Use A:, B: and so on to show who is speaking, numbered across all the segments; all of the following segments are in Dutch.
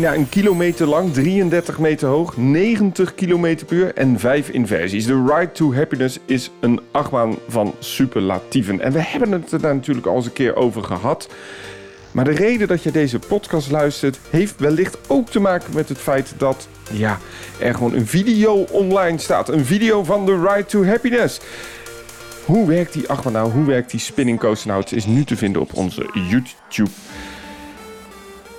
A: Bijna een kilometer lang, 33 meter hoog, 90 kilometer per uur en 5 inversies. De Ride to Happiness is een achtbaan van superlatieven. En we hebben het er daar natuurlijk al eens een keer over gehad. Maar de reden dat je deze podcast luistert, heeft wellicht ook te maken met het feit dat ja, er gewoon een video online staat. Een video van de Ride to Happiness. Hoe werkt die achtbaan nou? Hoe werkt die spinning coaster nou? Het is nu te vinden op onze YouTube.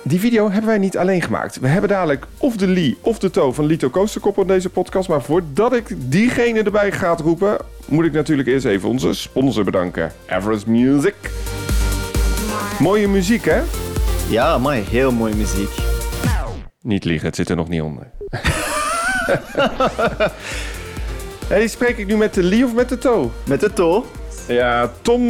A: Die video hebben wij niet alleen gemaakt. We hebben dadelijk of de Lee of de To van Lito Coasterkop in deze podcast. Maar voordat ik diegene erbij ga roepen, moet ik natuurlijk eerst even onze sponsor bedanken. Everest Music. Mooie muziek, hè?
B: Ja, mooi. Heel mooie muziek.
A: Niet liegen, het zit er nog niet onder. hey, spreek ik nu met de Lee of met de To?
B: Met de To.
A: Ja, Tom,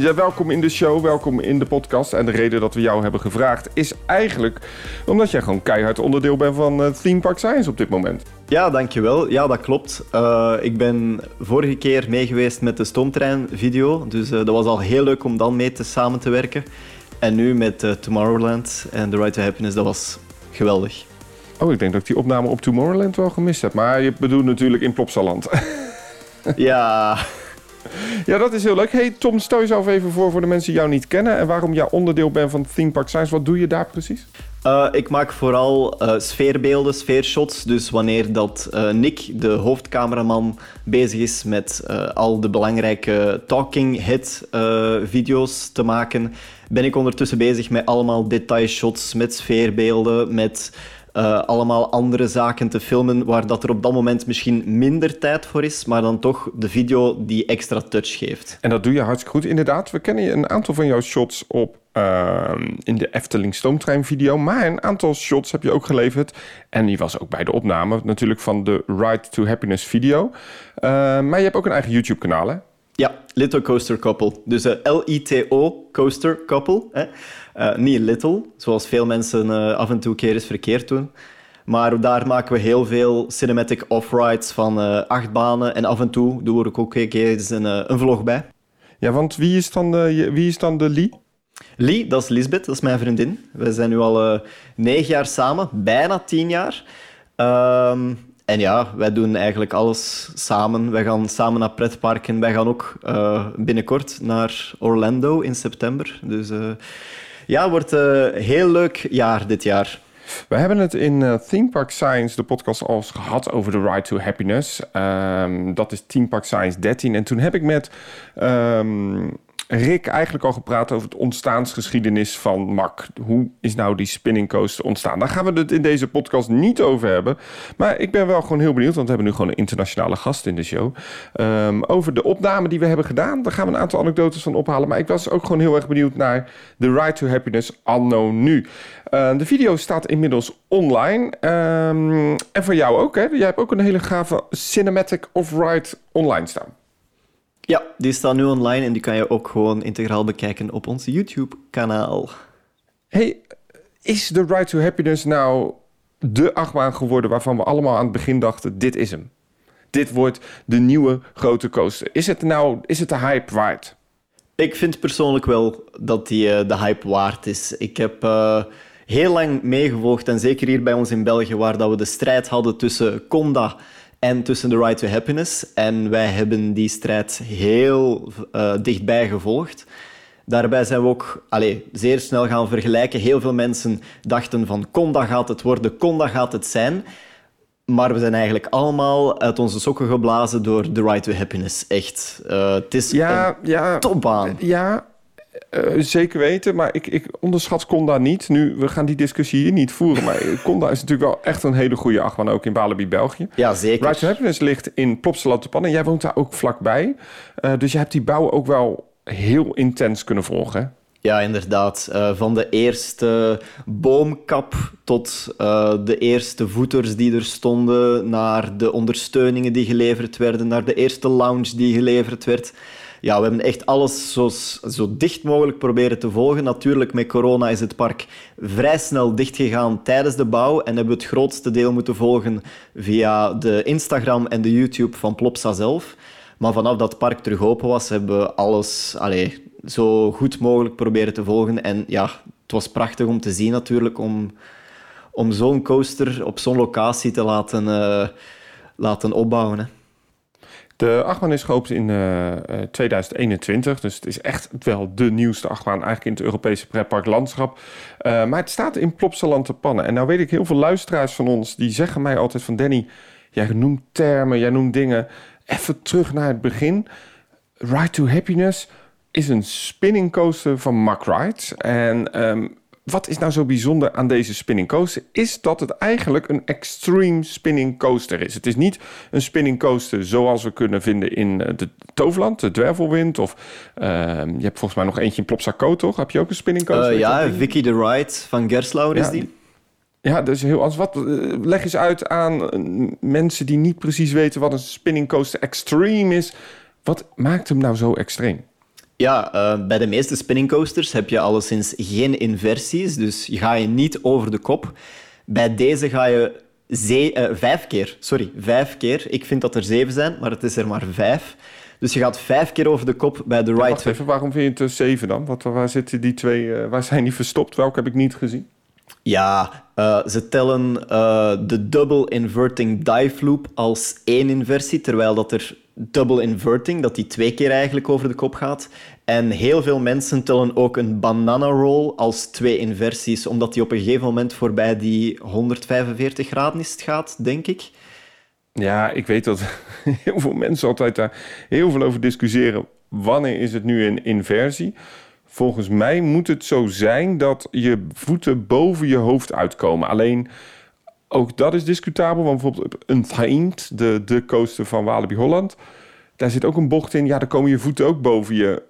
A: ja, welkom in de show, welkom in de podcast. En de reden dat we jou hebben gevraagd is eigenlijk omdat jij gewoon keihard onderdeel bent van uh, Theme Park Science op dit moment.
B: Ja, dankjewel. Ja, dat klopt. Uh, ik ben vorige keer meegeweest met de stoomtrein-video, dus uh, dat was al heel leuk om dan mee te samen te werken. En nu met Tomorrowland en The Right to Happiness, dat was geweldig.
A: Oh, ik denk dat ik die opname op Tomorrowland wel gemist heb, maar je bedoelt natuurlijk in Plopsaland.
B: ja...
A: Ja, dat is heel leuk. Hey Tom, stel jezelf even voor voor de mensen die jou niet kennen en waarom jij onderdeel bent van Theme Park Science. Wat doe je daar precies?
B: Uh, ik maak vooral uh, sfeerbeelden, sfeershots. Dus wanneer dat uh, Nick, de hoofdcameraman, bezig is met al de belangrijke talking head video's te maken, ben ik ondertussen bezig met allemaal detailshots, met sfeerbeelden, met uh, allemaal andere zaken te filmen waar dat er op dat moment misschien minder tijd voor is, maar dan toch de video die extra touch geeft.
A: En dat doe je hartstikke goed, inderdaad. We kennen een aantal van jouw shots op uh, in de Efteling Stoomtrein video, maar een aantal shots heb je ook geleverd. En die was ook bij de opname natuurlijk van de Ride to Happiness video. Uh, maar je hebt ook een eigen YouTube kanaal, hè?
B: Ja, Little Coaster Couple. Dus L-I-T-O Coaster Couple. Hè? Uh, niet little, zoals veel mensen uh, af en toe keer eens verkeerd doen. Maar daar maken we heel veel cinematic off-rides van uh, acht banen. En af en toe doen we ook een keer eens een, een vlog bij.
A: Ja, want wie is dan de, wie is dan de Lee?
B: Lee, dat is Lisbeth, dat is mijn vriendin. We zijn nu al negen jaar samen, bijna tien jaar. Ehm, en ja, wij doen eigenlijk alles samen. Wij gaan samen naar pretparken. Wij gaan ook binnenkort naar Orlando in september. Dus ja, wordt een heel leuk jaar dit jaar.
A: We hebben het in uh, Theme Park Science, de podcast, al gehad over de Ride to Happiness. Um, dat is Theme Park Science 13. En toen heb ik met um, Rick eigenlijk al gepraat over het ontstaansgeschiedenis van MAC. Hoe is nou die spinning coaster ontstaan? Daar gaan we het in deze podcast niet over hebben. Maar ik ben wel gewoon heel benieuwd, want we hebben nu gewoon een internationale gast in de show. Um, over de opname die we hebben gedaan. Daar gaan we een aantal anekdotes van ophalen. Maar ik was ook gewoon heel erg benieuwd naar de Ride to Happiness anno nu. Uh, de video staat inmiddels online. Um, en voor jou ook, hè? Jij hebt ook een hele gave cinematic off-ride online staan.
B: Ja, die staat nu online en die kan je ook gewoon integraal bekijken op ons YouTube-kanaal.
A: Hey, is de Ride to Happiness nou de achtbaan geworden waarvan we allemaal aan het begin dachten: dit is hem? Dit wordt de nieuwe grote coaster. Is het nou is het de hype waard?
B: Ik vind persoonlijk wel dat die uh, de hype waard is. Ik heb uh, heel lang meegevolgd, en zeker hier bij ons in België, waar dat we de strijd hadden tussen Conda en tussen The Right to Happiness. En wij hebben die strijd heel uh, dichtbij gevolgd. Daarbij zijn we ook allez, zeer snel gaan vergelijken. Heel veel mensen dachten van Conda gaat het worden, Conda gaat het zijn. Maar we zijn eigenlijk allemaal uit onze sokken geblazen door The Right to Happiness. Echt. Uh, het is ja, een ja, topbaan.
A: Ja, uh, zeker weten, maar ik, ik onderschat Conda niet. Nu, we gaan die discussie hier niet voeren, maar Conda is natuurlijk wel echt een hele goede achtbaan, ook in Walibi, België.
B: Ja, zeker.
A: Right to Happiness ligt in Plopsaland de Pan en jij woont daar ook vlakbij. Uh, dus je hebt die bouw ook wel heel intens kunnen volgen.
B: Ja, inderdaad. Uh, van de eerste boomkap tot uh, de eerste voeters die er stonden, naar de ondersteuningen die geleverd werden, naar de eerste lounge die geleverd werd ja, we hebben echt alles zo, zo dicht mogelijk proberen te volgen. Natuurlijk, met corona is het park vrij snel dichtgegaan tijdens de bouw en hebben we het grootste deel moeten volgen via de Instagram en de YouTube van Plopsa zelf. Maar vanaf dat het park terug open was, hebben we alles allez, zo goed mogelijk proberen te volgen. En ja, het was prachtig om te zien natuurlijk, om om zo'n coaster op zo'n locatie te laten, uh, laten opbouwen.
A: De achtbaan is geopend in uh, 2021, dus het is echt wel de nieuwste achtbaan eigenlijk in het Europese pretparklandschap. Uh, maar het staat in Plopsaland te pannen. En nou weet ik heel veel luisteraars van ons die zeggen mij altijd van Danny, jij noemt termen, jij noemt dingen. Even terug naar het begin. Ride to Happiness is een spinning coaster van Mack Rides. En um, wat is nou zo bijzonder aan deze spinning coaster? Is dat het eigenlijk een extreme spinning coaster is. Het is niet een spinning coaster zoals we kunnen vinden in eh, de Toverland, de Dwervelwind. Of uh, je hebt volgens mij nog eentje in Plopsaco, toch? Heb je ook een spinning coaster? Uh,
B: ja, Vicky the Ride van Gerslauer is die.
A: Ja, dus heel anders. Wat, eh, leg eens uit aan mensen die niet precies weten wat een spinning coaster extreme is. Wat maakt hem nou zo extreem?
B: Ja, uh, bij de meeste spinning coasters heb je alleszins geen inversies, dus je ga je niet over de kop. Bij deze ga je ze uh, vijf keer, sorry, vijf keer. Ik vind dat er zeven zijn, maar het is er maar vijf. Dus je gaat vijf keer over de kop bij de.
A: Ja, even, waarom vind je het uh, zeven dan? Wat, waar zitten die twee, waar zijn die verstopt? Welke heb ik niet gezien?
B: Ja, ze tellen de double inverting dive loop als één inversie, terwijl dat er double inverting, dat die twee keer eigenlijk over de kop gaat. En heel veel mensen tellen ook een banana roll als twee inversies, omdat die op een gegeven moment voorbij die 145 graden is gaat, denk ik.
A: Ja, ik weet dat heel veel mensen altijd daar heel veel over discussiëren. Wanneer is het nu een inversie? Volgens mij moet het zo zijn dat je voeten boven je hoofd uitkomen. Alleen ook dat is discutabel, want bijvoorbeeld Untamed, de, de coaster van Walibi Holland, daar zit ook een bocht in. Ja, dan komen je voeten ook boven je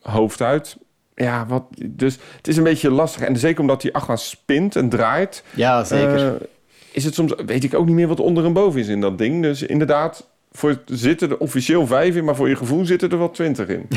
A: hoofd uit. Ja, wat, dus het is een beetje lastig. En zeker omdat die achtbaan spint en draait.
B: Ja, zeker. Uh,
A: is het soms, weet ik ook niet meer wat onder en boven is in dat ding. Dus inderdaad, voor, zitten er officieel vijf in, maar voor je gevoel zitten er wel twintig in.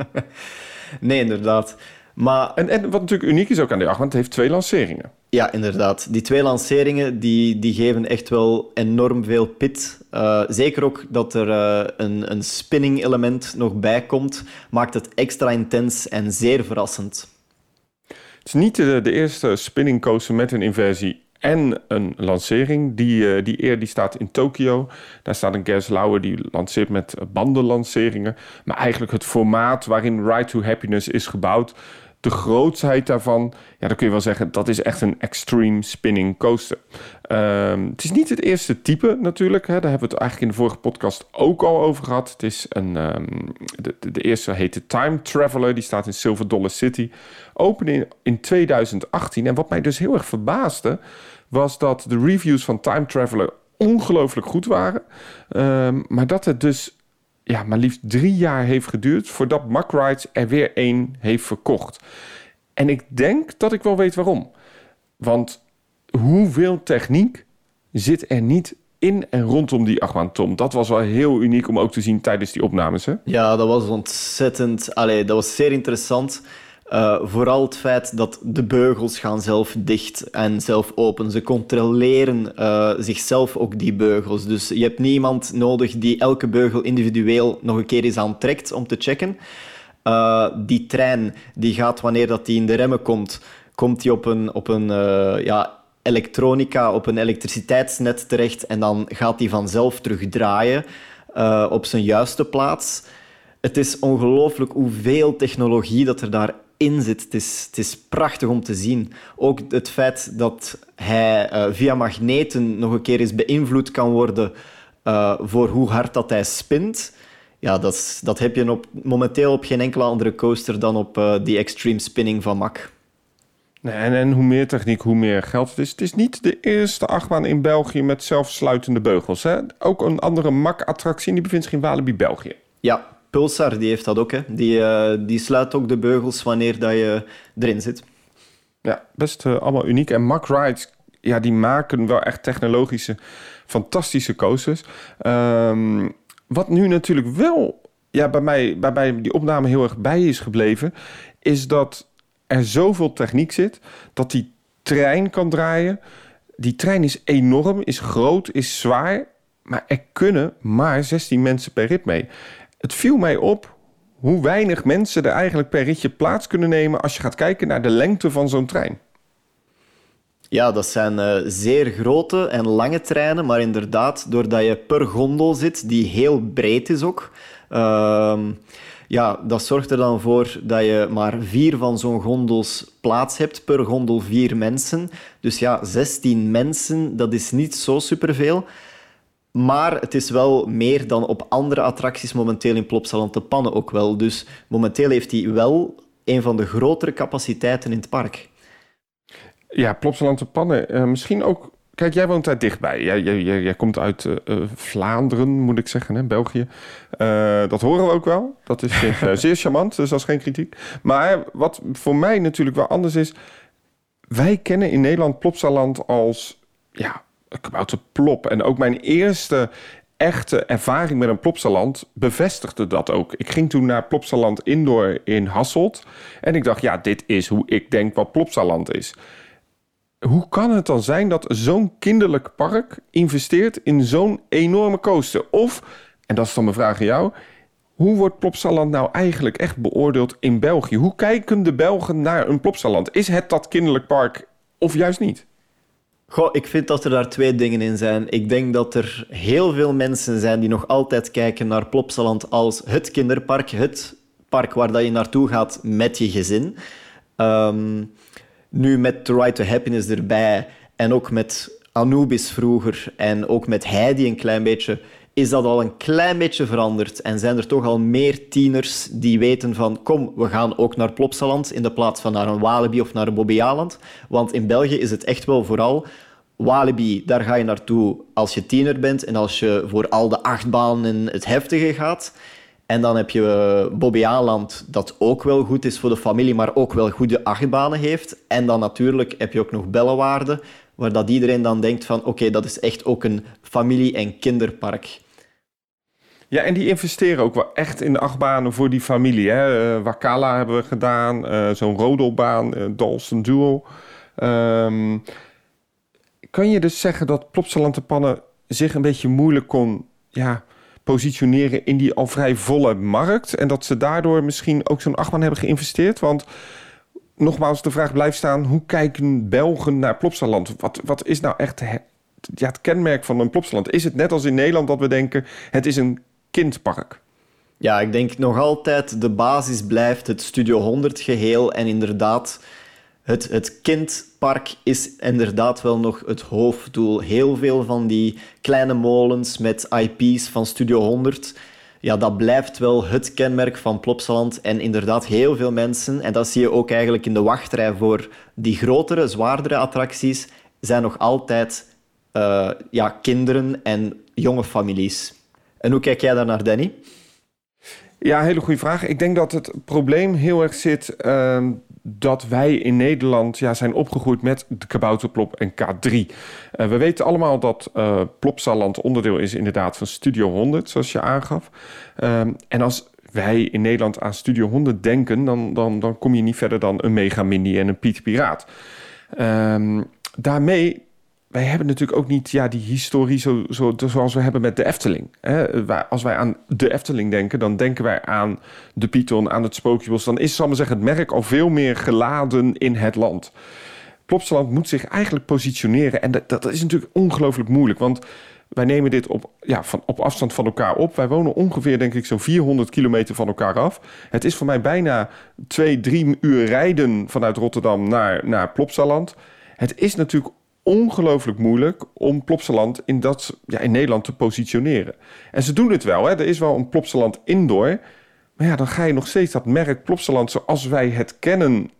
B: nee, inderdaad. Maar...
A: En, en wat natuurlijk uniek is ook aan die achtbaan, het heeft twee lanceringen.
B: Ja, inderdaad. Die twee lanceringen die, die geven echt wel enorm veel pit. Uh, zeker ook dat er uh, een, een spinning element nog bij komt, maakt het extra intens en zeer verrassend.
A: Het is niet de, de eerste spinning coaster met een inversie en een lancering. Die, die eer die staat in Tokio. Daar staat een Gas Lauer die lanceert met bandenlanceringen. Maar eigenlijk het formaat waarin Ride to Happiness is gebouwd de grootsheid daarvan, ja, dan kun je wel zeggen dat is echt een extreme spinning coaster. Um, het is niet het eerste type natuurlijk. Hè. Daar hebben we het eigenlijk in de vorige podcast ook al over gehad. Het is een, um, de, de, eerste heet de Time Traveler. Die staat in Silver Dollar City. Open in, in 2018. En wat mij dus heel erg verbaasde, was dat de reviews van Time Traveler ongelooflijk goed waren. Um, maar dat het dus ja, maar liefst drie jaar heeft geduurd voordat Mack Rides er weer één heeft verkocht. En ik denk dat ik wel weet waarom. Want hoeveel techniek zit er niet in en rondom die Tom? Dat was wel heel uniek om ook te zien tijdens die opnames. Hè?
B: Ja, dat was ontzettend. Allee, dat was zeer interessant. Uh, vooral het feit dat de beugels gaan zelf dicht en zelf open. Ze controleren uh, zichzelf ook die beugels. Dus je hebt niemand nodig die elke beugel individueel nog een keer eens aantrekt om te checken. Uh, die trein die gaat wanneer dat die in de remmen komt, komt die op een, op een ja, elektronica, op een elektriciteitsnet terecht en dan gaat die vanzelf terug draaien op zijn juiste plaats. Het is ongelooflijk hoeveel technologie dat er daar in zit. Het is, het is prachtig om te zien. Ook het feit dat hij uh, via magneten nog een keer eens beïnvloed kan worden uh, voor hoe hard dat hij spint. Ja, dat, dat heb je op, momenteel op geen enkele andere coaster dan op uh, die extreme spinning van Mac.
A: Nee, en, en hoe meer techniek, hoe meer geld het is. Het is niet de eerste achtbaan in België met zelfsluitende beugels. Hè? Ook een andere Mac-attractie, die bevindt zich in Walibi, België.
B: Ja, Pulsar die heeft dat ook. Hè. Die, uh, die sluit ook de beugels wanneer dat je erin zit.
A: Ja, best uh, allemaal uniek. En Mack Rides, ja, die maken wel echt technologische, fantastische coasters. Um, wat nu natuurlijk wel ja, bij, mij, bij mij die opname heel erg bij is gebleven... is dat er zoveel techniek zit dat die trein kan draaien. Die trein is enorm, is groot, is zwaar... maar er kunnen maar 16 mensen per rit mee het viel mij op hoe weinig mensen er eigenlijk per ritje plaats kunnen nemen als je gaat kijken naar de lengte van zo'n trein.
B: Ja, dat zijn uh, zeer grote en lange treinen, maar inderdaad, doordat je per gondel zit, die heel breed is ook, uh, ja, dat zorgt er dan voor dat je maar vier van zo'n gondels plaats hebt, per gondel vier mensen. Dus ja, 16 mensen, dat is niet zo superveel. Maar het is wel meer dan op andere attracties momenteel in Plopsaland te pannen ook wel. Dus momenteel heeft hij wel een van de grotere capaciteiten in het park.
A: Ja, Plopsaland te pannen. Uh, misschien ook... Kijk, jij woont daar dichtbij. Jij, jij, jij komt uit uh, Vlaanderen, moet ik zeggen, hè, België. Uh, dat horen we ook wel. Dat is zeer charmant, dus dat is geen kritiek. Maar wat voor mij natuurlijk wel anders is... Wij kennen in Nederland Plopsaland als... Ja, kabouter plop. En ook mijn eerste echte ervaring met een Plopsaland bevestigde dat ook. Ik ging toen naar Plopsaland Indoor in Hasselt. En ik dacht, ja, dit is hoe ik denk wat Plopsaland is. Hoe kan het dan zijn dat zo'n kinderlijk park investeert in zo'n enorme coaster? Of, en dat is dan mijn vraag aan jou... Hoe wordt Plopsaland nou eigenlijk echt beoordeeld in België? Hoe kijken de Belgen naar een Plopsaland? Is het dat kinderlijk park of juist niet?
B: Goh, ik vind dat er daar twee dingen in zijn. Ik denk dat er heel veel mensen zijn die nog altijd kijken naar Plopsaland als het kinderpark, het park waar dat je naartoe gaat met je gezin. Um, nu met The Right to Happiness erbij en ook met Anubis vroeger en ook met Heidi een klein beetje, is dat al een klein beetje veranderd. En zijn er toch al meer tieners die weten van kom, we gaan ook naar Plopsaland in de plaats van naar een Walibi of naar een Bobbejaanland. Want in België is het echt wel vooral Walibi, daar ga je naartoe als je tiener bent en als je voor al de achtbanen het heftige gaat. En dan heb je Bobbejaanland, dat ook wel goed is voor de familie, maar ook wel goede achtbanen heeft. En dan natuurlijk heb je ook nog Bellewaarde, waar dat iedereen dan denkt van oké, dat is echt ook een familie- en kinderpark.
A: Ja, en die investeren ook wel echt in de achtbanen voor die familie. Hè? Uh, Wakala hebben we gedaan, uh, zo'n rodelbaan, uh, Dalston Duel. Kan je dus zeggen dat Plopsaland Pannen zich een beetje moeilijk kon ja, positioneren in die al vrij volle markt. En dat ze daardoor misschien ook zo'n achtbaan hebben geïnvesteerd. Want nogmaals, de vraag blijft staan: hoe kijken Belgen naar Plopsaland? Wat, wat is nou echt het, ja, het kenmerk van een Plopsaland? Is het net als in Nederland dat we denken: het is een kindpark?
B: Ja, ik denk nog altijd de basis blijft het Studio 100 geheel. En inderdaad, het, het kindpark is inderdaad wel nog het hoofddoel. Heel veel van die kleine molens met IP's van Studio 100, ja, dat blijft wel het kenmerk van Plopsaland. En inderdaad, heel veel mensen, en dat zie je ook eigenlijk in de wachtrij voor die grotere, zwaardere attracties, zijn nog altijd uh, ja, kinderen en jonge families. En hoe kijk jij daar naar, Danny?
A: Ja, hele goede vraag. Ik denk dat het probleem heel erg zit uh, dat wij in Nederland ja, zijn opgegroeid met de kabouterplop en K3. Uh, eh, we weten allemaal dat uh, Plopsaland onderdeel is inderdaad van Studio 100, zoals je aangaf. Uh, en als wij in Nederland aan Studio 100 denken, dan, dan, dan kom je niet verder dan een Mega Mini en een Piet Piraat. Ehm, daarmee wij hebben natuurlijk ook niet ja, die historie zo, zo, zoals we hebben met de Efteling. Hè? Als wij aan de Efteling denken, dan denken wij aan de Python, aan het Spookjebos. Dan is, zal zeggen, het merk al veel meer geladen in het land. Plopsaland moet zich eigenlijk positioneren. En dat, dat is natuurlijk ongelooflijk moeilijk, want wij nemen dit op, ja, van, op afstand van elkaar op. Wij wonen ongeveer, denk ik, zo'n 400 kilometer van elkaar af. Het is voor mij bijna twee, drie uur rijden vanuit Rotterdam naar, naar Plopsaland. Het is natuurlijk ongelooflijk moeilijk om Plopsaland in, dat, ja, in Nederland te positioneren. En ze doen het wel. Hè. Er is wel een Plopsaland indoor. Maar ja, dan ga je nog steeds dat merk Plopsaland zoals wij het kennen...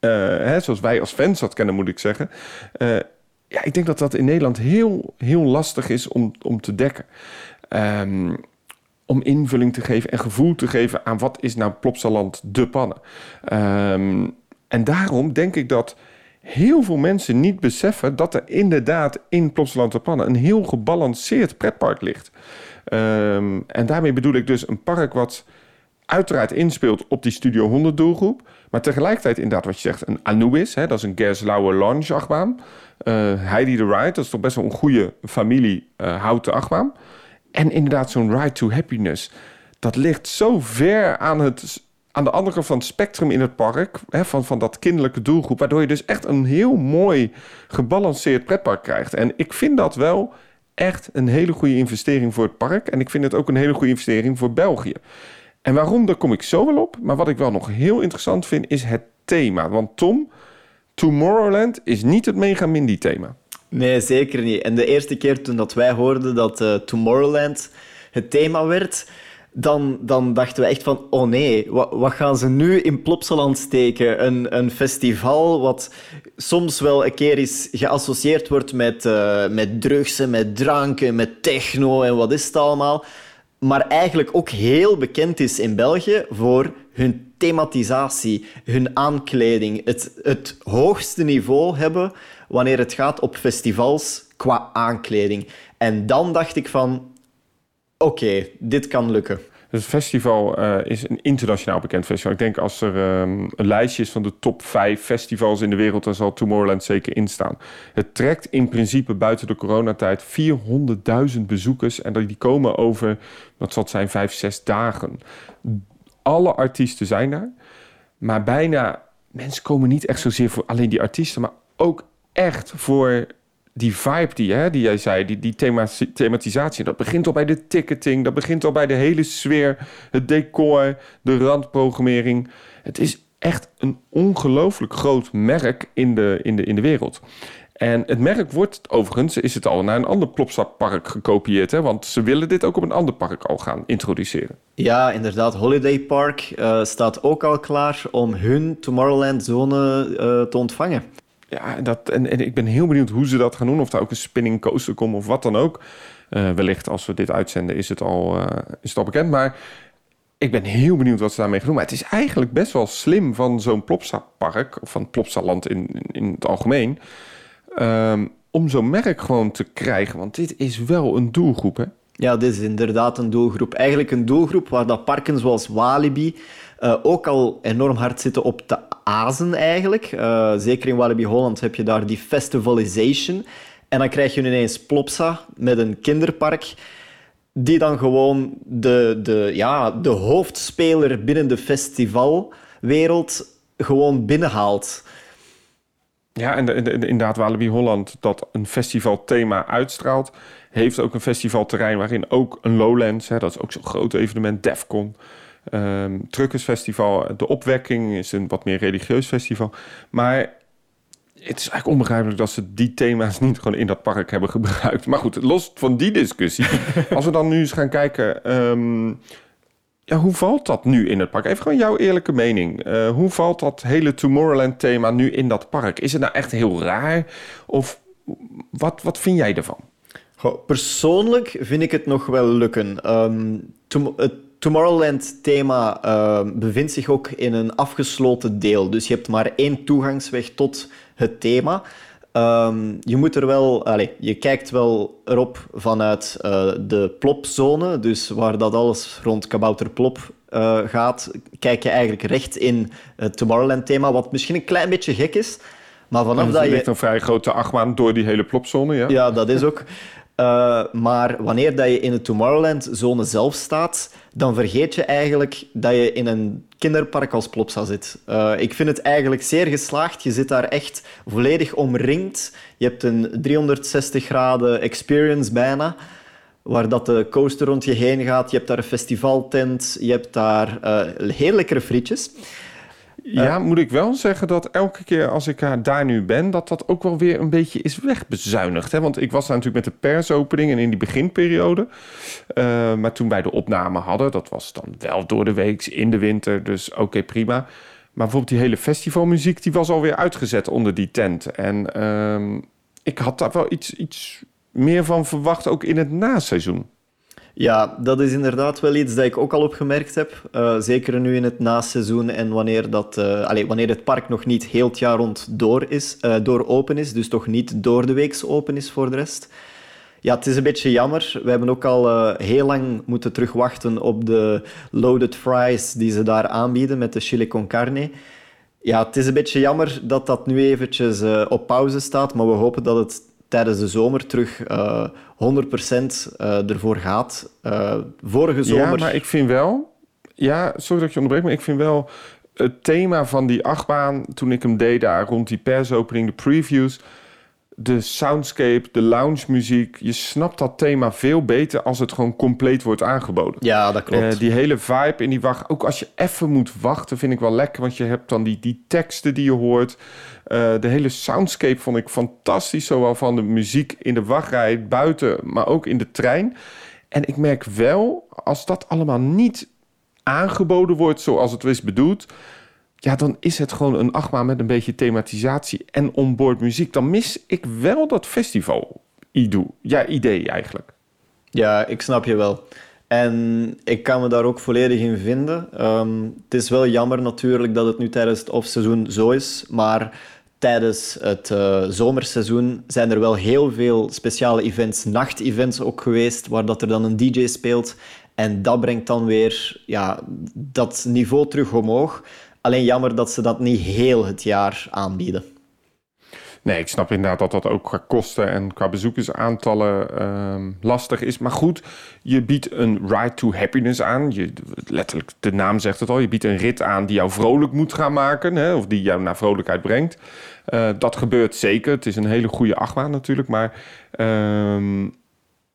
A: Uh, hè, zoals wij als fans dat kennen, moet ik zeggen... Uh, ja, ik denk dat dat in Nederland heel, heel lastig is om, om te dekken. Um, om invulling te geven en gevoel te geven aan wat is nou Plopsaland de pannen. Um, en daarom denk ik dat heel veel mensen niet beseffen dat er inderdaad in Plopsaland Pannen een heel gebalanceerd pretpark ligt. Um, en daarmee bedoel ik dus een park wat uiteraard inspeelt op die Studio 100 doelgroep. Maar tegelijkertijd inderdaad wat je zegt, een Anubis. Hè, dat is een Gerslauer Lounge achtbaan. Uh, Heidi the Ride, dat is toch best wel een goede familie uh, houten achtbaan. En inderdaad zo'n Ride to Happiness. Dat ligt zo ver aan het aan de andere kant van het spectrum in het park, hè, van, van dat kinderlijke doelgroep, waardoor je dus echt een heel mooi gebalanceerd pretpark krijgt. En ik vind dat wel echt een hele goede investering voor het park. En ik vind het ook een hele goede investering voor België. En waarom, daar kom ik zo wel op. Maar wat ik wel nog heel interessant vind, is het thema. Want Tom, Tomorrowland is niet het Mega Mindy thema.
B: Nee, zeker niet. En de eerste keer toen dat wij hoorden dat uh, Tomorrowland het thema werd, dan, dan dachten we echt van, oh nee, wat, wat gaan ze nu in Plopsaland steken? Een, een festival wat soms wel een keer is geassocieerd wordt met, uh, met drugs en met dranken, met techno en wat is het allemaal. Maar eigenlijk ook heel bekend is in België voor hun thematisatie, hun aankleding, het, het hoogste niveau hebben wanneer het gaat op festivals qua aankleding. En dan dacht ik van, oké, dit kan lukken.
A: Het festival uh, is een internationaal bekend festival. Ik denk als er um, een lijstje is van de top vijf festivals in de wereld, dan zal Tomorrowland zeker in staan. Het trekt in principe buiten de coronatijd 400.000 bezoekers en die komen over, wat zal het zijn, vijf, zes dagen. Alle artiesten zijn daar, maar bijna, mensen komen niet echt zozeer voor alleen die artiesten, maar ook echt voor die vibe die, hè, die jij zei, die, die thema, thematisatie, dat begint al bij de ticketing, dat begint al bij de hele sfeer, het decor, de randprogrammering. Het is echt een ongelooflijk groot merk in de, in de, in de wereld. En het merk wordt overigens, is het al naar een ander Plopsa-park gekopieerd. Hè? Want ze willen dit ook op een ander park al gaan introduceren.
B: Ja, inderdaad. Holiday Park uh, staat ook al klaar om hun Tomorrowland-zone uh, te ontvangen
A: ja, dat, en, ik ben heel benieuwd hoe ze dat gaan doen. Of daar ook een spinning coaster komt of wat dan ook. Uh, wellicht als we dit uitzenden is het al, uh, is het al bekend. Maar ik ben heel benieuwd wat ze daarmee gaan doen. Maar het is eigenlijk best wel slim van zo'n Plopsa-park... of van Plopsa-land in, in het algemeen... Um, om zo'n merk gewoon te krijgen. Want dit is wel een doelgroep, hè?
B: Ja, dit is inderdaad een doelgroep. Eigenlijk een doelgroep waar dat parken zoals Walibi uh, ook al enorm hard zitten op te azen eigenlijk. Uh, zeker in Walibi Holland heb je daar die festivalization. En dan krijg je ineens Plopsa met een kinderpark die dan gewoon de, de, ja, de hoofdspeler binnen de festivalwereld gewoon binnenhaalt.
A: Ja, en, inderdaad, Walibi Holland, dat een festivalthema uitstraalt, heeft ook een festivalterrein waarin ook een Lowlands, hè, dat is ook zo'n groot evenement, Defcon, Um, Truckersfestival, De Opwekking is een wat meer religieus festival. Maar het is eigenlijk onbegrijpelijk dat ze die thema's niet gewoon in dat park hebben gebruikt. Maar goed, los van die discussie. als we dan nu eens gaan kijken. Um, ja, hoe valt dat nu in het park? Even gewoon jouw eerlijke mening. Uh, hoe valt dat hele Tomorrowland-thema nu in dat park? Is het nou echt heel raar? Of wat, wat vind jij ervan?
B: Goh, persoonlijk vind ik het nog wel lukken. Um, het Tomorrowland-thema uh, bevindt zich ook in een afgesloten deel. Dus je hebt maar één toegangsweg tot het thema. Um, je moet er wel, allez, je kijkt wel erop vanuit uh, de plopzone, dus waar dat alles rond Kabouter Plop uh, gaat, kijk je eigenlijk recht in het Tomorrowland-thema, wat misschien een klein beetje gek is. Maar vanaf dat je...
A: ligt een vrij grote achtbaan door die hele plopzone, ja.
B: Ja, dat is ook. Uh, maar wanneer dat je in de Tomorrowland-zone zelf staat, dan vergeet je eigenlijk dat je in een kinderpark als Plopsa zit. Uh, ik vind het eigenlijk zeer geslaagd. Je zit daar echt volledig omringd. Je hebt een 360 graden experience bijna, waar dat de coaster rond je heen gaat. Je hebt daar een festivaltent, je hebt daar uh, heel lekkere frietjes.
A: Ja, moet ik wel zeggen dat elke keer als ik daar nu ben, dat dat ook wel weer een beetje is wegbezuinigd. Hè? Want ik was daar natuurlijk met de persopening en in die beginperiode. Uh, maar toen wij de opname hadden, dat was dan wel door de week in de winter, dus oké, prima. Maar bijvoorbeeld die hele festivalmuziek, die was alweer uitgezet onder die tent. En uh, ik had daar wel iets, iets meer van verwacht, ook in het naseizoen.
B: Ja, dat is inderdaad wel iets dat ik ook al opgemerkt heb. Uh, zeker nu in het naseizoen en wanneer, dat, allez, wanneer het park nog niet heel het jaar rond door, is, uh, door open is. Dus toch niet door de week open is voor de rest. Ja, het is een beetje jammer. We hebben ook al heel lang moeten terugwachten op de loaded fries die ze daar aanbieden met de chili con carne. Ja, het is een beetje jammer dat dat nu eventjes op pauze staat, maar we hopen dat het tijdens de zomer terug uh, eh, 100% uh, ervoor gaat. Uh, vorige zomer...
A: Ja, maar ik vind wel... ja, sorry dat je onderbreekt, maar ik vind wel het thema van die achtbaan, toen ik hem deed daar rond die persopening, de previews, de soundscape, de lounge muziek, je snapt dat thema veel beter als het gewoon compleet wordt aangeboden.
B: Ja, dat klopt.
A: Uh, die hele vibe in die wacht, ook als je even moet wachten, vind ik wel lekker, want je hebt dan die, die teksten die je hoort. Uh, de hele soundscape vond ik fantastisch, zowel van de muziek in de wachtrij, buiten, maar ook in de trein. En ik merk wel, als dat allemaal niet aangeboden wordt zoals het is bedoeld, ja, dan is het gewoon een achtbaan met een beetje thematisatie en onboard muziek. Dan mis ik wel dat festival idee, ja, idee eigenlijk.
B: Ja, ik snap je wel. En ik kan me daar ook volledig in vinden. Um, het is wel jammer natuurlijk dat het nu tijdens het offseizoen zo is, maar tijdens het uh, zomerseizoen zijn er wel heel veel speciale events, nachtevents ook geweest, waar dat er dan een DJ speelt. En dat brengt dan weer ja, dat niveau terug omhoog. Alleen jammer dat ze dat niet heel het jaar aanbieden.
A: Nee, ik snap inderdaad dat dat ook qua kosten en qua bezoekersaantallen uh, lastig is. Maar goed, je biedt een ride to happiness aan. Je, letterlijk, de naam zegt het al. Je biedt een rit aan die jou vrolijk moet gaan maken. Hè, of die jou naar vrolijkheid brengt. Uh, dat gebeurt zeker. Het is een hele goede achtbaan natuurlijk. Maar uh,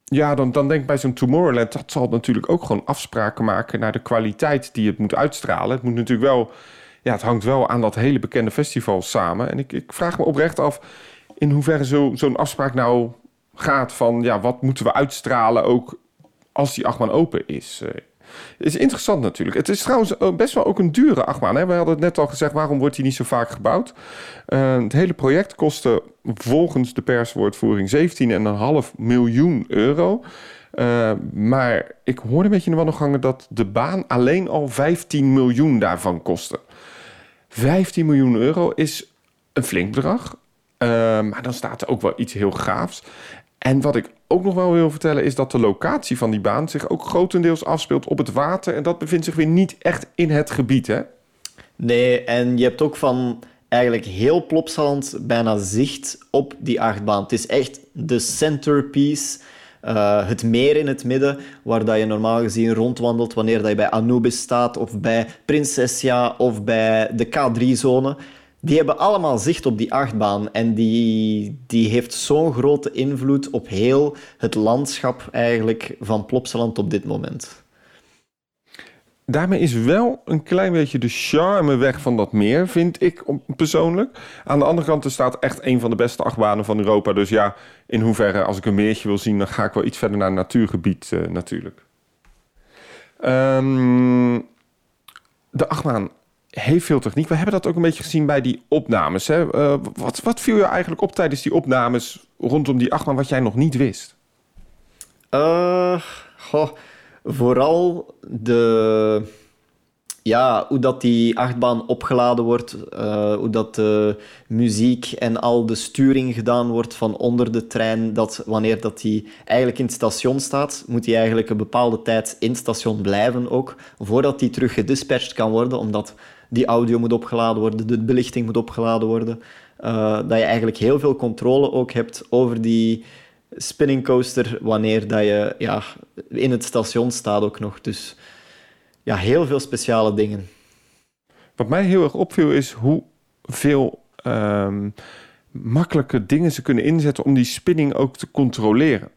A: ja, dan, dan denk ik bij zo'n Tomorrowland... dat zal natuurlijk ook gewoon afspraken maken... naar de kwaliteit die het moet uitstralen. Het moet natuurlijk wel ja, het hangt wel aan dat hele bekende festival samen. En ik, ik vraag me oprecht af in hoeverre zo, zo'n afspraak nou gaat van ja, wat moeten we uitstralen ook als die achtbaan open is. Eh, is interessant natuurlijk. Het is trouwens best wel ook een dure achtbaan. Hè? We hadden het net al gezegd, waarom wordt die niet zo vaak gebouwd? Uh, het hele project kostte volgens de perswoordvoering 17,5 miljoen euro. Uh, maar ik hoorde een beetje in de wandelgangen dat de baan alleen al 15 miljoen daarvan kostte. 15 miljoen euro is een flink bedrag. Uh, maar dan staat er ook wel iets heel gaafs. En wat ik ook nog wel wil vertellen is dat de locatie van die baan zich ook grotendeels afspeelt op het water. En dat bevindt zich weer niet echt in het gebied, hè?
B: Nee, en je hebt ook van eigenlijk heel Plopsaland bijna zicht op die achtbaan. Het is echt de centerpiece uh, het meer in het midden, waar dat je normaal gezien rondwandelt wanneer dat je bij Anubis staat, of bij Prinsessia, of bij de K3-zone. Die hebben allemaal zicht op die achtbaan en die, die heeft zo'n grote invloed op heel het landschap eigenlijk van Plopsaland op dit moment
A: daarmee is wel een klein beetje de charme weg van dat meer, vind ik persoonlijk. Aan de andere kant, er staat echt een van de beste achtbanen van Europa. Dus ja, in hoeverre, als ik een meertje wil zien, dan ga ik wel iets verder naar een natuurgebied uh, natuurlijk. Um, de achtbaan heeft veel techniek. We hebben dat ook een beetje gezien bij die opnames. Hè? Uh, wat, wat viel je eigenlijk op tijdens die opnames rondom die achtbaan wat jij nog niet wist?
B: Uh, goh vooral de, ja, hoe dat die achtbaan opgeladen wordt, uh, hoe dat de muziek en al de sturing gedaan wordt van onder de trein, dat wanneer dat die eigenlijk in het station staat, moet hij eigenlijk een bepaalde tijd in het station blijven ook, voordat die terug gedispatcht kan worden, omdat die audio moet opgeladen worden, de belichting moet opgeladen worden. Uh, dat je eigenlijk heel veel controle ook hebt over die spinning coaster wanneer dat je ja, in het station staat ook nog. Dus ja, heel veel speciale dingen.
A: Wat mij heel erg opviel is hoeveel um, makkelijke dingen ze kunnen inzetten om die spinning ook te controleren.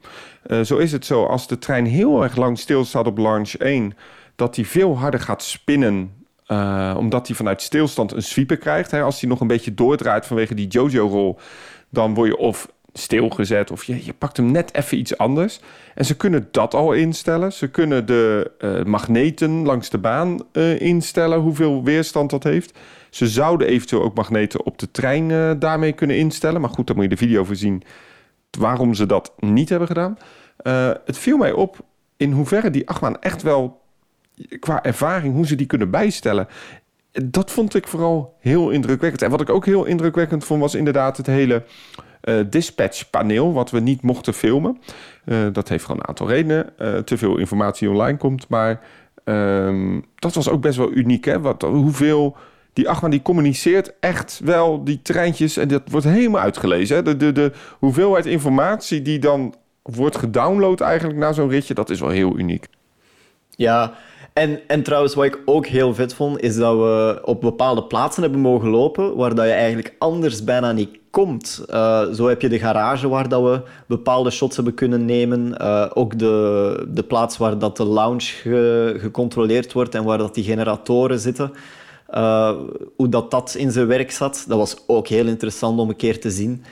A: Uh, zo is het zo, als de trein heel erg lang stilstaat op launch 1, dat die veel harder gaat spinnen uh, omdat hij vanuit stilstand een sweeper krijgt. Hè. Als hij nog een beetje doordraait vanwege die Jojo-rol, dan word je of stilgezet of je, je pakt hem net even iets anders. En ze kunnen dat al instellen. Ze kunnen de uh, magneten langs de baan uh, instellen, hoeveel weerstand dat heeft. Ze zouden eventueel ook magneten op de trein uh, daarmee kunnen instellen. Maar goed, dan moet je de video voorzien waarom ze dat niet hebben gedaan. het viel mij op in hoeverre die achtbaan echt wel qua ervaring, hoe ze die kunnen bijstellen. Dat vond ik vooral heel indrukwekkend. En wat ik ook heel indrukwekkend vond, was inderdaad het hele dispatchpaneel, wat we niet mochten filmen. Uh, dat heeft gewoon een aantal redenen. Uh, te veel informatie online komt. Maar um, dat was ook best wel uniek. Hè? Wat, hoeveel. Die achtbaan die communiceert echt wel die treintjes. En dat wordt helemaal uitgelezen. Hè? De, de, de hoeveelheid informatie die dan wordt gedownload eigenlijk na zo'n ritje. Dat is wel heel uniek.
B: Ja, En, en trouwens, wat ik ook heel vet vond, is dat we op bepaalde plaatsen hebben mogen lopen waar dat je eigenlijk anders bijna niet komt. Uh, zo heb je de garage waar dat we bepaalde shots hebben kunnen nemen. Uh, ook de, de plaats waar dat de lounge ge, gecontroleerd wordt en waar dat die generatoren zitten. Uh, hoe dat, dat in zijn werk zat, dat was ook heel interessant om een keer te zien.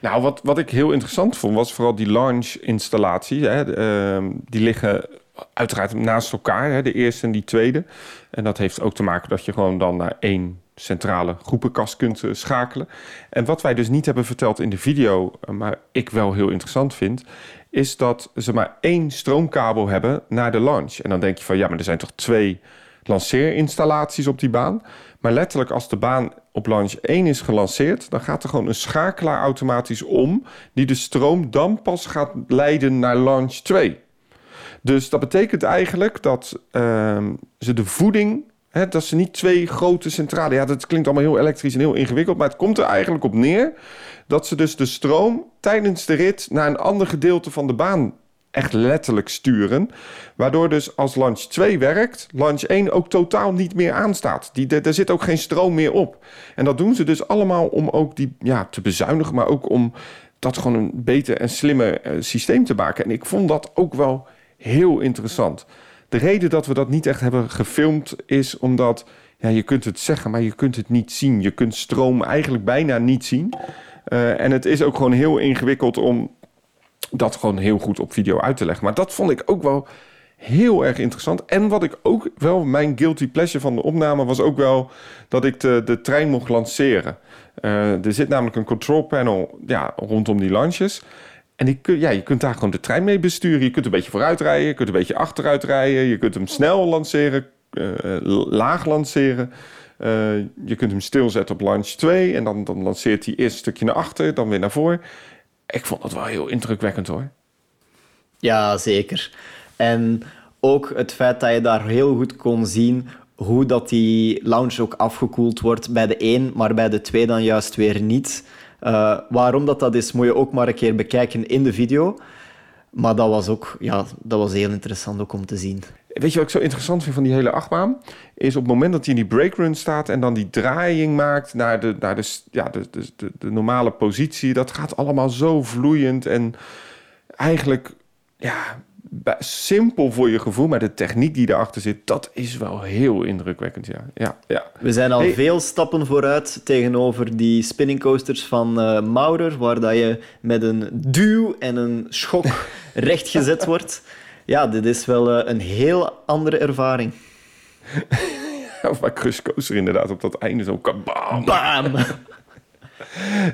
A: Nou, wat, wat ik heel interessant vond, was vooral die launch-installaties. Uh, die liggen uiteraard naast elkaar, hè, de eerste en die tweede. En dat heeft ook te maken dat je gewoon dan naar één centrale groepenkast kunt uh, schakelen. En wat wij dus niet hebben verteld in de video, uh, maar ik wel heel interessant vind, is dat ze maar één stroomkabel hebben naar de launch. En dan denk je van ja, maar er zijn toch twee lanceerinstallaties op die baan. Maar letterlijk als de baan op launch 1 is gelanceerd, dan gaat er gewoon een schakelaar automatisch om, die de stroom dan pas gaat leiden naar launch 2. Dus dat betekent eigenlijk dat uh, ze de voeding, dat ze niet twee grote centrales, ja, dat klinkt allemaal heel elektrisch en heel ingewikkeld, maar het komt er eigenlijk op neer dat ze dus de stroom tijdens de rit naar een ander gedeelte van de baan echt letterlijk sturen. Waardoor dus als launch 2 werkt, launch 1 ook totaal niet meer aanstaat. Die, er zit ook geen stroom meer op. En dat doen ze dus allemaal om ook die ja, te bezuinigen, maar ook om dat gewoon een beter en slimmer uh, systeem te maken. En ik vond dat ook wel heel interessant. De reden dat we dat niet echt hebben gefilmd is omdat ja, je kunt het zeggen, maar je kunt het niet zien. Je kunt stroom eigenlijk bijna niet zien. Uh, en het is ook gewoon heel ingewikkeld om dat gewoon heel goed op video uit te leggen. Maar dat vond ik ook wel heel erg interessant. En wat ik ook wel, mijn guilty pleasure van de opname was ook wel dat ik de, de trein mocht lanceren. Uh, er zit namelijk een control panel ja, rondom die launches. En ja, je kunt daar gewoon de trein mee besturen. Je kunt een beetje vooruit rijden, je kunt een beetje achteruit rijden. Je kunt hem snel lanceren, uh, laag lanceren. Uh, je kunt hem stilzetten op launch 2 en dan, dan lanceert hij eerst een stukje naar achter, dan weer naar voren ik vond dat wel heel indrukwekkend hoor.
B: Ja, zeker. En ook het feit dat je daar heel goed kon zien hoe dat die lounge ook afgekoeld wordt bij de een, maar bij de twee dan juist weer niet. Uh, waarom dat dat is, moet je ook maar een keer bekijken in de video. Maar dat was ook ja, dat was heel interessant ook om te zien.
A: Weet je wat ik zo interessant vind van die hele achtbaan? Is op het moment dat hij in die breakrun staat en dan die draaiing maakt naar de, naar de, ja, de, de, de normale positie. Dat gaat allemaal zo vloeiend en eigenlijk ja, simpel voor je gevoel, maar de techniek die erachter zit, dat is wel heel indrukwekkend. Ja. Ja, ja.
B: We zijn al veel stappen vooruit tegenover die spinning coasters van uh, Maurer, waar dat je met een duw en een schok rechtgezet wordt. Ja, dit is wel uh, een heel andere ervaring.
A: of bij Crush Coaster inderdaad, op dat einde zo kabam.
B: Bam!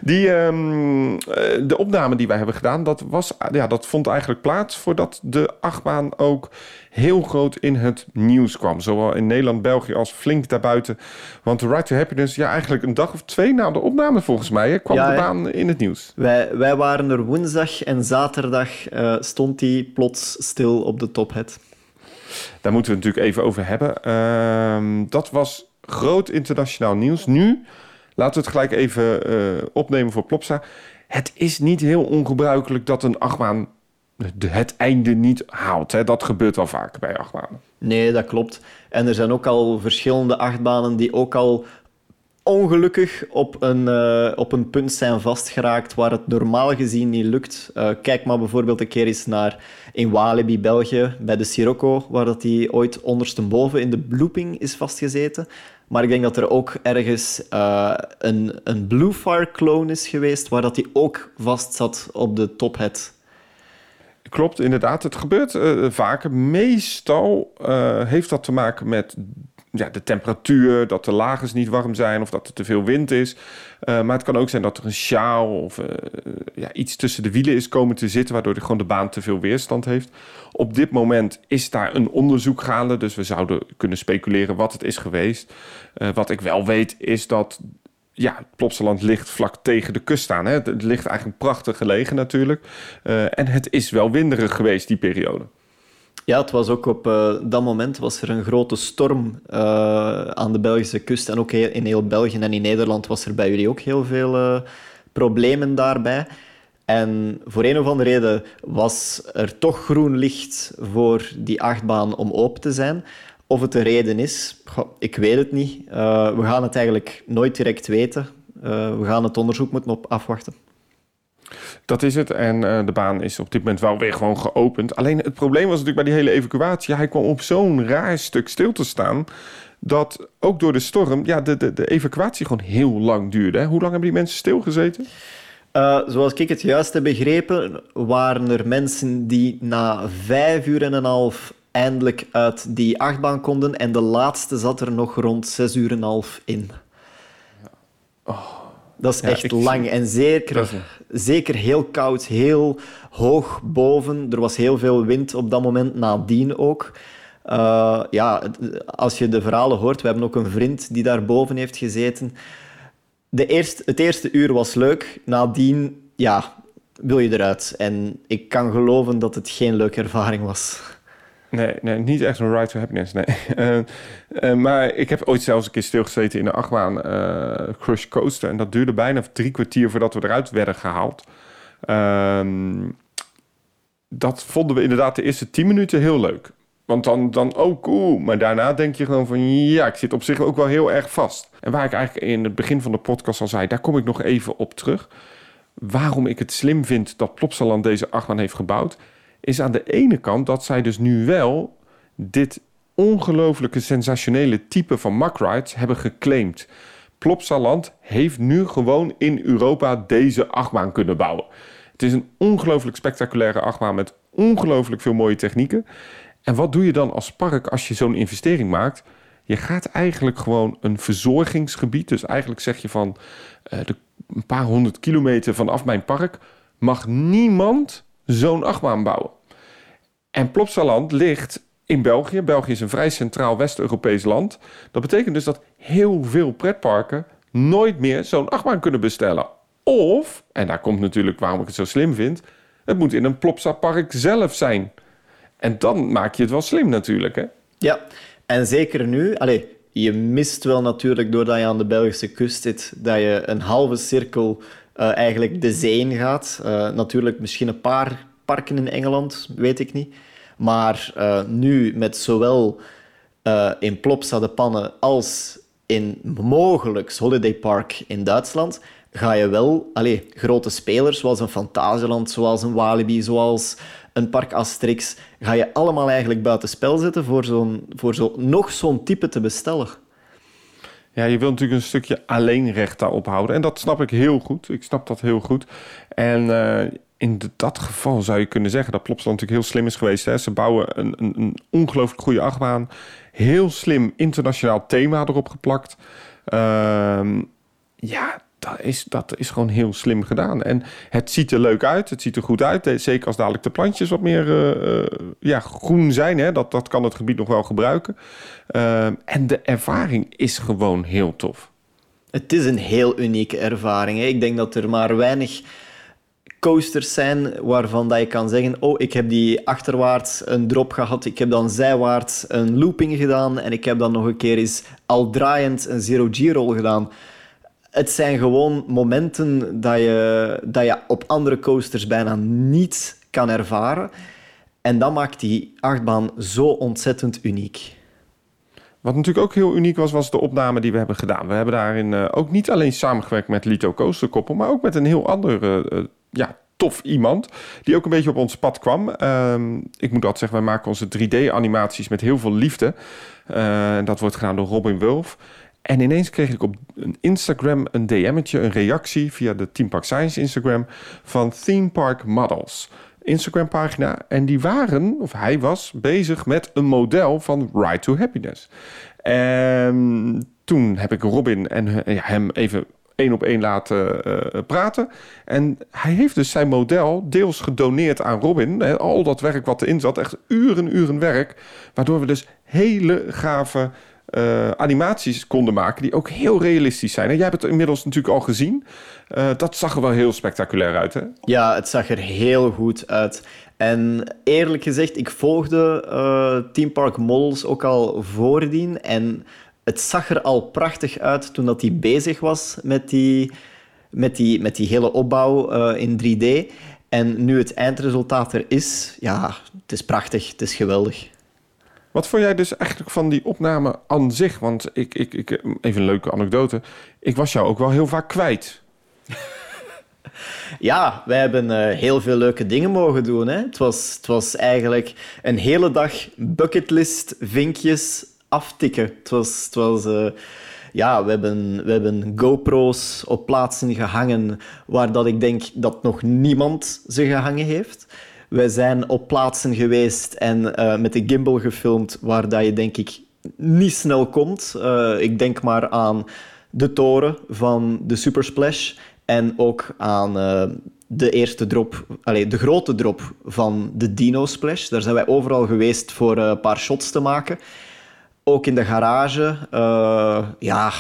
A: Die, um, de opname die wij hebben gedaan, dat, was, ja, dat vond eigenlijk plaats voordat de achtbaan ook heel groot in het nieuws kwam. Zowel in Nederland, België als flink daarbuiten. Want de Right to Happiness, ja, eigenlijk een dag of twee na de opname volgens mij, hè, kwam ja, de baan in het nieuws.
B: Wij, wij waren er woensdag en zaterdag uh, stond die plots stil op de tophead.
A: Daar moeten we het natuurlijk even over hebben. Uh, dat was groot internationaal nieuws. Nu Laten we het gelijk even uh, opnemen voor Plopsa. Het is niet heel ongebruikelijk dat een achtbaan het einde niet haalt. Hè? Dat gebeurt wel vaak bij achtbanen.
B: Nee, dat klopt. En er zijn ook al verschillende achtbanen die ook al ongelukkig op een, uh, op een punt zijn vastgeraakt waar het normaal gezien niet lukt. Uh, kijk maar bijvoorbeeld een keer eens naar in Walibi, België, bij de Sirocco, waar dat die ooit ondersteboven in de blooping is vastgezeten. Maar ik denk dat er ook ergens uh, een, een Bluefire clone is geweest, waar dat die ook vast zat op de tophead.
A: Klopt, inderdaad. Het gebeurt vaker. Meestal heeft dat te maken met ja, de temperatuur, dat de lagers niet warm zijn of dat er te veel wind is. Uh, maar het kan ook zijn dat er een sjaal of uh, ja, iets tussen de wielen is komen te zitten, waardoor de, gewoon de baan te veel weerstand heeft. Op dit moment is daar een onderzoek gaande, dus we zouden kunnen speculeren wat het is geweest. Uh, wat ik wel weet is dat ja, Plopsaland ligt vlak tegen de kust aan. Hè. Het ligt eigenlijk prachtig gelegen natuurlijk. en het is wel winderig geweest die periode.
B: Ja, het was ook op uh, dat moment was er een grote storm uh, aan de Belgische kust. En ook in heel België en in Nederland was er bij jullie ook heel veel uh, problemen daarbij. En voor een of andere reden was er toch groen licht voor die achtbaan om open te zijn. Of het de reden is, ik weet het niet. We gaan het eigenlijk nooit direct weten. We gaan het onderzoek moeten op afwachten.
A: Dat is het. En uh, de baan is op dit moment wel weer gewoon geopend. Alleen het probleem was natuurlijk bij die hele evacuatie. Hij kwam op zo'n raar stuk stil te staan. Dat ook door de storm ja, de, de, de evacuatie gewoon heel lang duurde. Hè? Hoe lang hebben die mensen stilgezeten?
B: Uh, zoals ik het juist heb begrepen, waren er mensen die na vijf uur en een half eindelijk uit die achtbaan konden. En de laatste zat er nog rond zes uur en een half in. Oh. Dat is echt lang en zeker, zeker heel koud, heel hoog boven. Er was heel veel wind op dat moment, nadien ook. Uh, ja, als je de verhalen hoort, we hebben ook een vriend die daar boven heeft gezeten. De eerste, het eerste uur was leuk, nadien ja, wil je eruit. En ik kan geloven dat het geen leuke ervaring was.
A: Nee, nee, niet echt een ride to happiness, nee. Uh, uh, maar ik heb ooit zelfs een keer stilgezeten in de achtbaan uh, Crush Coaster. En dat duurde bijna drie kwartier voordat we eruit werden gehaald. Ehm, dat vonden we inderdaad de eerste tien minuten heel leuk. Want dan, dan oh cool. Maar daarna denk je gewoon van ja, ik zit op zich ook wel heel erg vast. En waar ik eigenlijk in het begin van de podcast al zei, daar kom ik nog even op terug. Waarom ik het slim vind dat Plopsaland deze achtbaan heeft gebouwd is aan de ene kant dat zij dus nu wel dit ongelooflijke sensationele type van Mack Rides hebben geclaimd. Plopsaland heeft nu gewoon in Europa deze achtbaan kunnen bouwen. Het is een ongelooflijk spectaculaire achtbaan met ongelooflijk veel mooie technieken. En wat doe je dan als park als je zo'n investering maakt? Je gaat eigenlijk gewoon een verzorgingsgebied. Dus eigenlijk zeg je van uh, de, een paar honderd kilometer vanaf mijn park mag niemand zo'n achtbaan bouwen. En Plopsaland ligt in België. België is een vrij centraal West-Europees land. Dat betekent dus dat heel veel pretparken nooit meer zo'n achtbaan kunnen bestellen. Of, en daar komt natuurlijk waarom ik het zo slim vind, het moet in een Plopsa-park zelf zijn. En dan maak je het wel slim natuurlijk, hè?
B: Ja, en zeker nu. Allez, je mist wel natuurlijk, doordat je aan de Belgische kust zit, dat je een halve cirkel uh, eigenlijk de zee in gaat. Uh, natuurlijk misschien een paar parken in Engeland, weet ik niet. Maar uh, nu met zowel in Plopsa de Pannen als in mogelijk Holiday Park in Duitsland ga je wel allez, grote spelers zoals een Fantasieland, zoals een Walibi, zoals een Park Asterix, ga je allemaal eigenlijk buiten spel zetten voor, zo'n, voor zo, nog zo'n type te bestellen.
A: Ja, je wilt natuurlijk een stukje alleenrecht daarop houden. En dat snap ik heel goed. Ik snap dat heel goed. En uh, in dat geval zou je kunnen zeggen dat Plopsaland natuurlijk heel slim is geweest. Hè? Ze bouwen een, een, een ongelooflijk goede achtbaan. Heel slim internationaal thema erop geplakt. Uh, ja, dat is, dat is gewoon heel slim gedaan. En het ziet er leuk uit. Het ziet er goed uit. Zeker als dadelijk de plantjes wat meer uh, ja, groen zijn. Hè? Dat, dat kan het gebied nog wel gebruiken. En de ervaring is gewoon heel tof.
B: Het is een heel unieke ervaring. Hè? Ik denk dat er maar weinig coasters zijn waarvan dat je kan zeggen: Oh, ik heb die achterwaarts een drop gehad, ik heb dan zijwaarts een looping gedaan en ik heb dan nog een keer eens al draaiend een zero-g-roll gedaan het zijn gewoon momenten dat je, dat je op andere coasters bijna niet kan ervaren. En dat maakt die achtbaan zo ontzettend uniek.
A: Wat natuurlijk ook heel uniek was, was de opname die we hebben gedaan. We hebben daarin uh, ook niet alleen samengewerkt met Lito Coasterkoppel, maar ook met een heel andere, uh, ja, tof iemand. Die ook een beetje op ons pad kwam. Uh, ik moet altijd zeggen, wij maken onze 3D-animaties met heel veel liefde. Uh, dat wordt gedaan door Robin Wulf. En ineens kreeg ik op Instagram een DM'tje, een reactie via de Team Park Science Instagram van Theme Park Models. Instagram pagina. En die waren, of hij was, bezig met een model van Ride to Happiness. En toen heb ik Robin en eh, hem even één op één laten uh, praten. En hij heeft dus zijn model deels gedoneerd aan Robin. Al dat werk wat erin zat, echt uren, uren werk. Waardoor we dus hele gave uh, animaties konden maken die ook heel realistisch zijn. En jij hebt het inmiddels natuurlijk al gezien. Uh, dat zag er wel heel spectaculair uit, hè?
B: Ja, het zag er heel goed uit. En eerlijk gezegd, ik volgde uh, Team Park Models ook al voordien. En het zag er al prachtig uit toen dat hij bezig was met die, met die, met die hele opbouw in 3D. En nu het eindresultaat er is, ja, het is prachtig, het is geweldig.
A: Wat vond jij dus eigenlijk van die opname aan zich? Want ik, ik, ik, even een leuke anekdote. Ik was jou ook wel heel vaak kwijt.
B: Ja, wij hebben uh, heel veel leuke dingen mogen doen. Hè? Het, was, het was eigenlijk een hele dag bucketlist, vinkjes, aftikken. Het was... Het was uh, ja, we hebben, we hebben GoPro's op plaatsen gehangen waar dat ik denk dat nog niemand ze gehangen heeft. Wij zijn op plaatsen geweest en uh, met de gimbal gefilmd waar dat je denk ik niet snel komt. Uh, ik denk maar aan de toren van de Super Splash en ook aan uh, de eerste drop, allez, de grote drop van de Dino Splash. Daar zijn wij overal geweest voor een paar shots te maken. Ook in de garage. ja,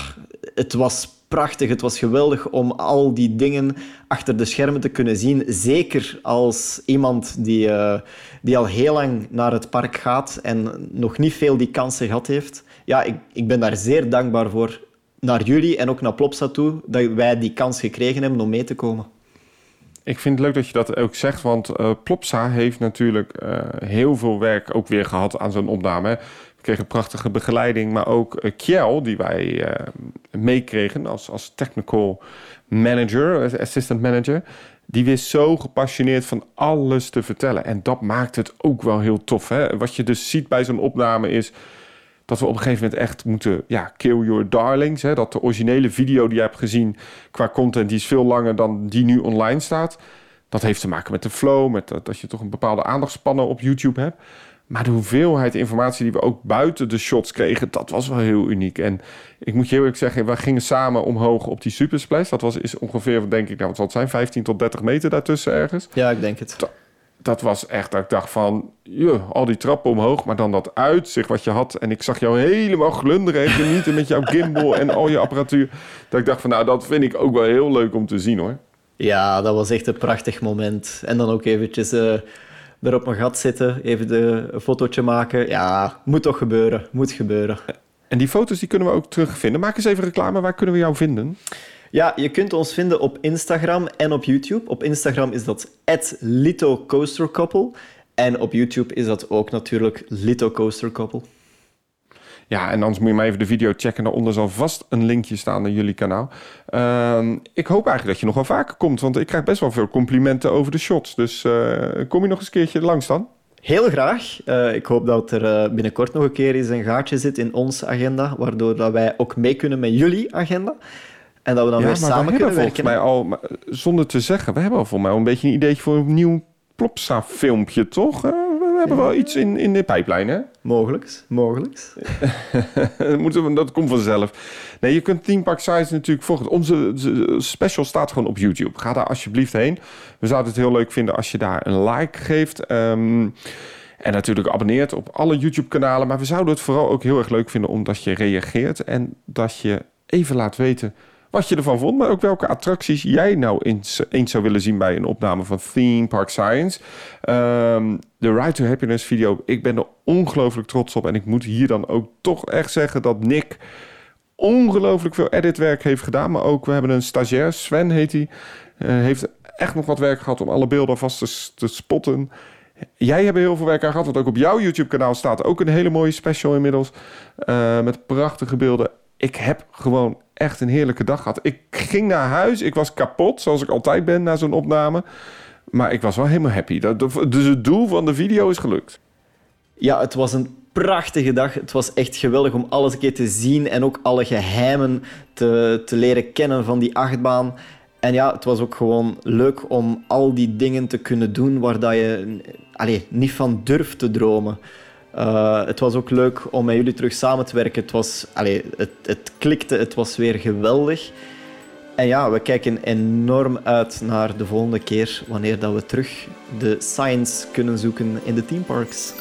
B: het was prachtig. Het was geweldig om al die dingen achter de schermen te kunnen zien. Zeker als iemand die, uh, die al heel lang naar het park gaat en nog niet veel die kansen gehad heeft. Ja, ik, ik ben daar zeer dankbaar voor. Naar jullie en ook naar Plopsa toe, dat wij die kans gekregen hebben om mee te komen.
A: Ik vind het leuk dat je dat ook zegt, want uh, Plopsa heeft natuurlijk uh, heel veel werk ook weer gehad aan zo'n opname kregen prachtige begeleiding, maar ook uh, Kjell, die wij meekregen als, als technical manager, assistant manager. Die wist zo gepassioneerd van alles te vertellen. En dat maakt het ook wel heel tof. Hè? Wat je dus ziet bij zo'n opname is dat we op een gegeven moment echt moeten, ja, kill your darlings. Hè? Dat de originele video die je hebt gezien qua content, die is veel langer dan die nu online staat. Dat heeft te maken met de flow, met dat, dat je toch een bepaalde aandachtspannen op YouTube hebt. Maar de hoeveelheid informatie die we ook buiten de shots kregen, dat was wel heel uniek. En ik moet je heel eerlijk zeggen, we gingen samen omhoog op die supersplash. Dat was is ongeveer, denk ik, nou, wat zal het zijn, 15 tot 30 meter daartussen ergens.
B: Ja, ik denk het.
A: Dat, was echt, dat ik dacht van, joh, al die trappen omhoog, maar dan dat uitzicht wat je had. En ik zag jou helemaal glunderen en genieten met jouw gimbal en al je apparatuur. Dat ik dacht van, nou, dat vind ik ook wel heel leuk om te zien hoor.
B: Ja, dat was echt een prachtig moment. En dan ook eventjes... Uh op mijn gat zitten, even de, een fotootje maken. Ja, moet toch gebeuren. Moet gebeuren.
A: En die foto's die kunnen we ook terugvinden. Maak eens even reclame. Waar kunnen we jou vinden?
B: Ja, je kunt ons vinden op Instagram en op YouTube. Op Instagram is dat @litocoastercouple en op YouTube is dat ook natuurlijk Lito Coaster Couple.
A: Ja, en anders moet je maar even de video checken. Daaronder zal vast een linkje staan naar jullie kanaal. Uh, ik hoop eigenlijk dat je nog wel vaker komt, want ik krijg best wel veel complimenten over de shots. Dus uh, kom je nog eens een keertje langs dan?
B: Heel graag. Uh, ik hoop dat er uh, binnenkort nog een keer eens een gaatje zit in onze agenda, waardoor dat wij ook mee kunnen met jullie agenda. En dat we dan
A: ja,
B: weer samen kunnen werken.
A: Mij al, maar, zonder te zeggen, we hebben al voor mij een beetje een ideetje voor een nieuw Plopsa-filmpje, toch? we hebben wel iets in, in de pijplijn, hè?
B: Mogelijks, mogelijks.
A: dat komt vanzelf. Nee, je kunt Team Park Size natuurlijk volgen. Onze special staat gewoon op YouTube. Ga daar alsjeblieft heen. We zouden het heel leuk vinden als je daar een like geeft. Um, en natuurlijk abonneert op alle YouTube-kanalen. Maar we zouden het vooral ook heel erg leuk vinden omdat je reageert. En dat je even laat weten wat je ervan vond, maar ook welke attracties jij nou eens, eens zou willen zien bij een opname van Theme Park Science. Um, de Ride to Happiness video, ik ben er ongelooflijk trots op. En ik moet hier dan ook toch echt zeggen dat Nick ongelooflijk veel editwerk heeft gedaan. Maar ook, we hebben een stagiair, Sven heet hij, uh, heeft echt nog wat werk gehad om alle beelden vast te, te spotten. Jij hebt heel veel werk aan gehad, want ook op jouw YouTube-kanaal staat ook een hele mooie special inmiddels. Uh, met prachtige beelden. Ik heb gewoon echt een heerlijke dag gehad. Ik ging naar huis, ik was kapot, zoals ik altijd ben na zo'n opname. Maar ik was wel helemaal happy. Dus het doel van de video is gelukt.
B: Ja, het was een prachtige dag. Het was echt geweldig om alles een keer te zien en ook alle geheimen te, te leren kennen van die achtbaan. En ja, het was ook gewoon leuk om al die dingen te kunnen doen waar dat je allez, niet van durft te dromen. Eh, het was ook leuk om met jullie terug samen te werken. Het, was, allez, het, het klikte, het was weer geweldig. En ja, we kijken enorm uit naar de volgende keer wanneer dat we terug de science kunnen zoeken in de theme parks.